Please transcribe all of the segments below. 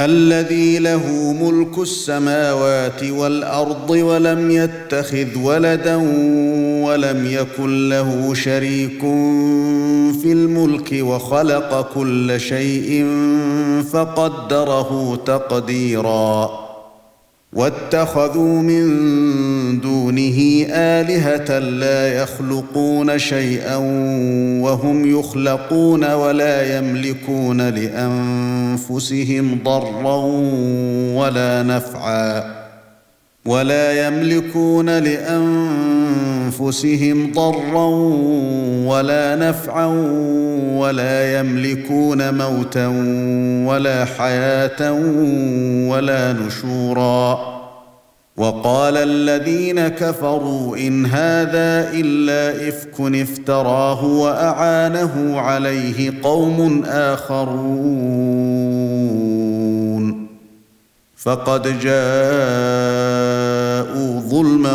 الذي له ملك السماوات والأرض ولم يتخذ ولدا ولم يكن له شريك في الملك وخلق كل شيء فقدره تقديرا. واتخذوا من دونه آلهة لا يخلقون شيئا وهم يخلقون ولا يملكون لأنفسهم ضرا ولا نفعا ولا يملكون لأنفسهم ضرا ولا نفعا ولا يملكون موتا ولا حياة ولا نشورا. وقال الذين كفروا إن هذا إلا إفك افتراه وأعانه عليه قوم آخرون. فقد جاءوا ظلما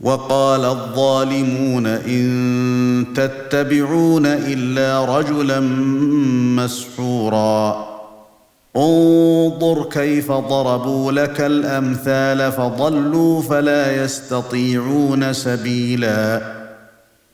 وقال الظالمون إن تتبعون إلا رجلا مسحورا. انظر كيف ضربوا لك الأمثال فضلوا فلا يستطيعون سبيلا.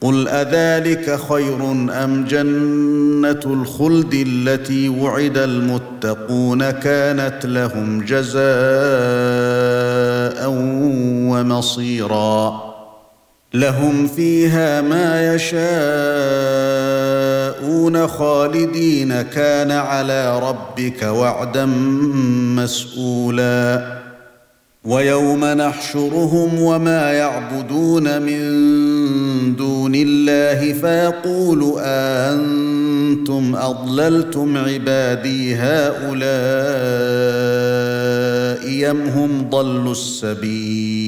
قل أذلك خير أم جنة الخلد التي وعد المتقون كانت لهم جزاء ومصيرا لهم فيها ما يشاءون خالدين كان على ربك وعدا مسئولا ويوم نحشرهم وما يعبدون من دون الله فيقول أنتم أضللتم عبادي هؤلاء أم هم ضلوا السبيل؟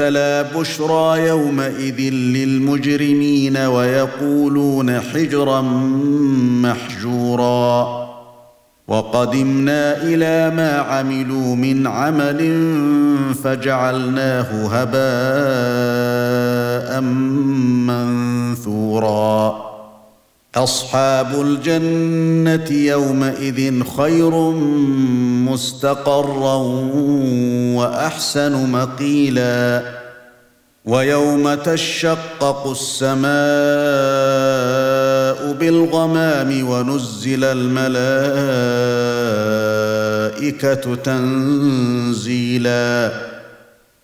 لا بشرى يومئذ للمجرمين ويقولون حجرا محجورا. وقدمنا إلى ما عملوا من عمل فجعلناه هباء منثورا. أصحاب الجنة يومئذ خير مستقرا وأحسن مقيلا ويوم تشقق السماء بالغمام ونزل الملائكة تنزيلا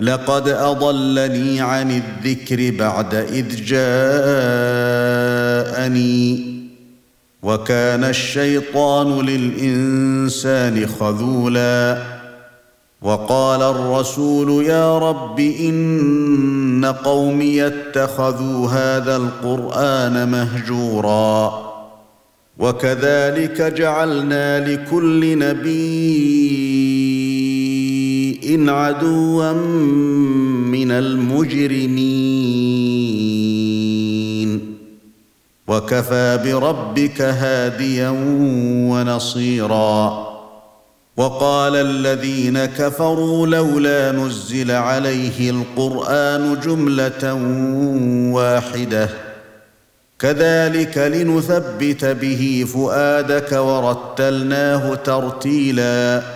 لقد أضلني عن الذكر بعد إذ جاءني. وكان الشيطان للإنسان خذولا. وقال الرسول يا رب إن قومي اتخذوا هذا القرآن مهجورا. وكذلك جعلنا لكل نبي عدوا من المجرمين. وكفى بربك هاديا ونصيرا. وقال الذين كفروا لولا نزل عليه القرآن جملة واحدة. كذلك لنثبت به فؤادك ورتلناه ترتيلا.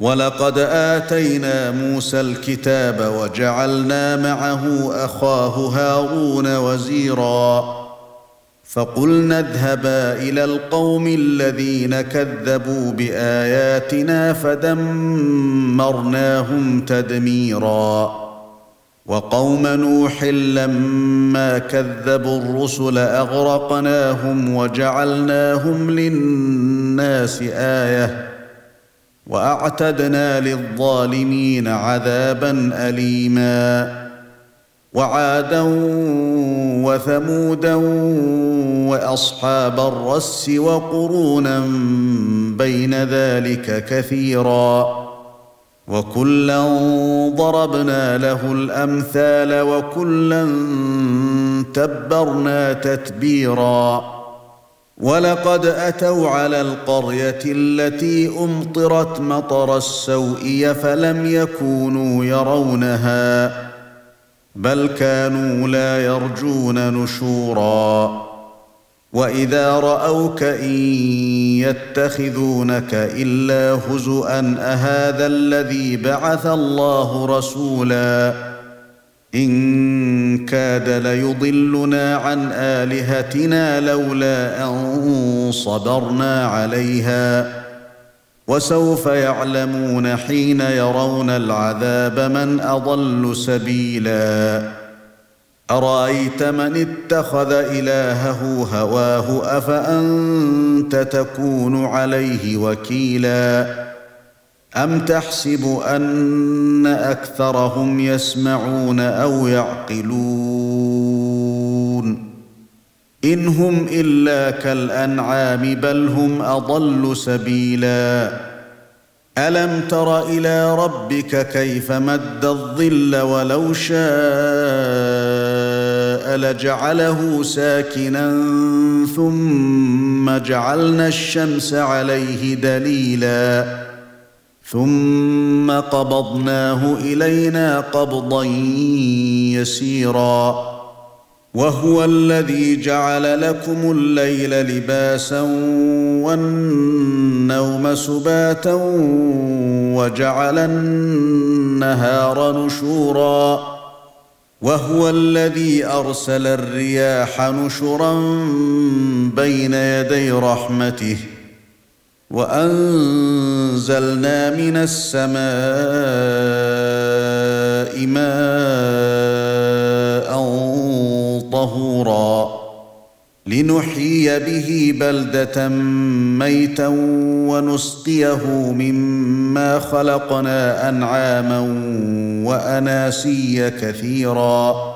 ولقد آتينا موسى الكتاب وجعلنا معه أخاه هارون وزيرا فقلنا اذهبا إلى القوم الذين كذبوا بآياتنا فدمرناهم تدميرا وقوم نوح لما كذبوا الرسل أغرقناهم وجعلناهم للناس آية وأعتدنا للظالمين عذابا اليما وعادا وثمودا وأصحاب الرس وقرونا بين ذلك كثيرا وكلا ضربنا له الأمثال وكلا تبرنا تتبيرا ولقد أتوا على القرية التي أمطرت مطر السوء فلم يكونوا يرونها بل كانوا لا يرجون نشورا. وإذا رأوك إن يتخذونك إلا هزءا أهذا الذي بعث الله رسولا؟ إن كاد ليضلنا عن آلهتنا لولا أن صبرنا عليها. وسوف يعلمون حين يرون العذاب من أضل سبيلا. أرأيت من اتخذ إلهه هواه أفأنت تكون عليه وكيلا؟ أم تحسب أن أكثرهم يسمعون أو يعقلون؟ إن هم إلا كالأنعام بل هم أضل سبيلا. ألم تر إلى ربك كيف مد الظل ولو شاء لجعله ساكنا ثم جعلنا الشمس عليه دليلا؟ ثم قبضناه إلينا قبضا يسيرا. وهو الذي جعل لكم الليل لباسا والنوم سباتا وجعل النهار نشورا. وهو الذي أرسل الرياح نشرا بين يدي رحمته وانزلنا من السماء ماء طهورا لنحيي به بلدة ميتا ونسقيه مما خلقنا أنعاما وأناسيا كثيرا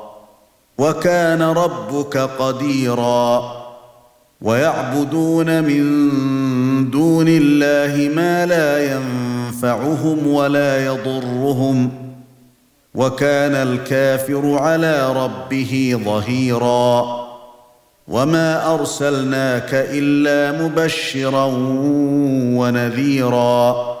وكان ربك قديرا. ويعبدون من دون الله ما لا ينفعهم ولا يضرهم. وكان الكافر على ربه ظهيرا. وما أرسلناك إلا مبشرا ونذيرا.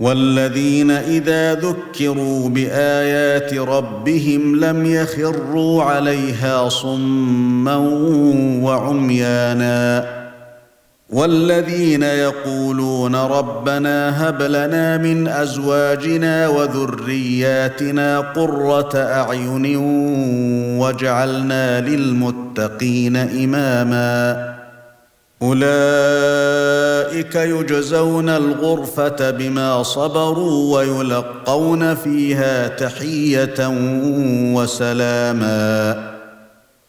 والذين إذا ذكروا بآيات ربهم لم يخروا عليها صما وعميانا والذين يقولون ربنا هب لنا من أزواجنا وذرياتنا قرة أعين واجعلنا للمتقين إماما أولئك يجزون الغرفة بما صبروا ويلقون فيها تحية وسلاما.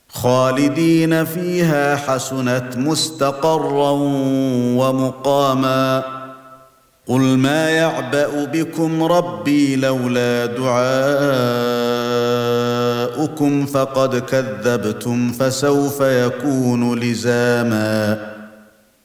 خالدين فيها حسنت مستقرا ومقاما. قل ما يعبأ بكم ربي لولا دعاؤكم فقد كذبتم فسوف يكون لزاما.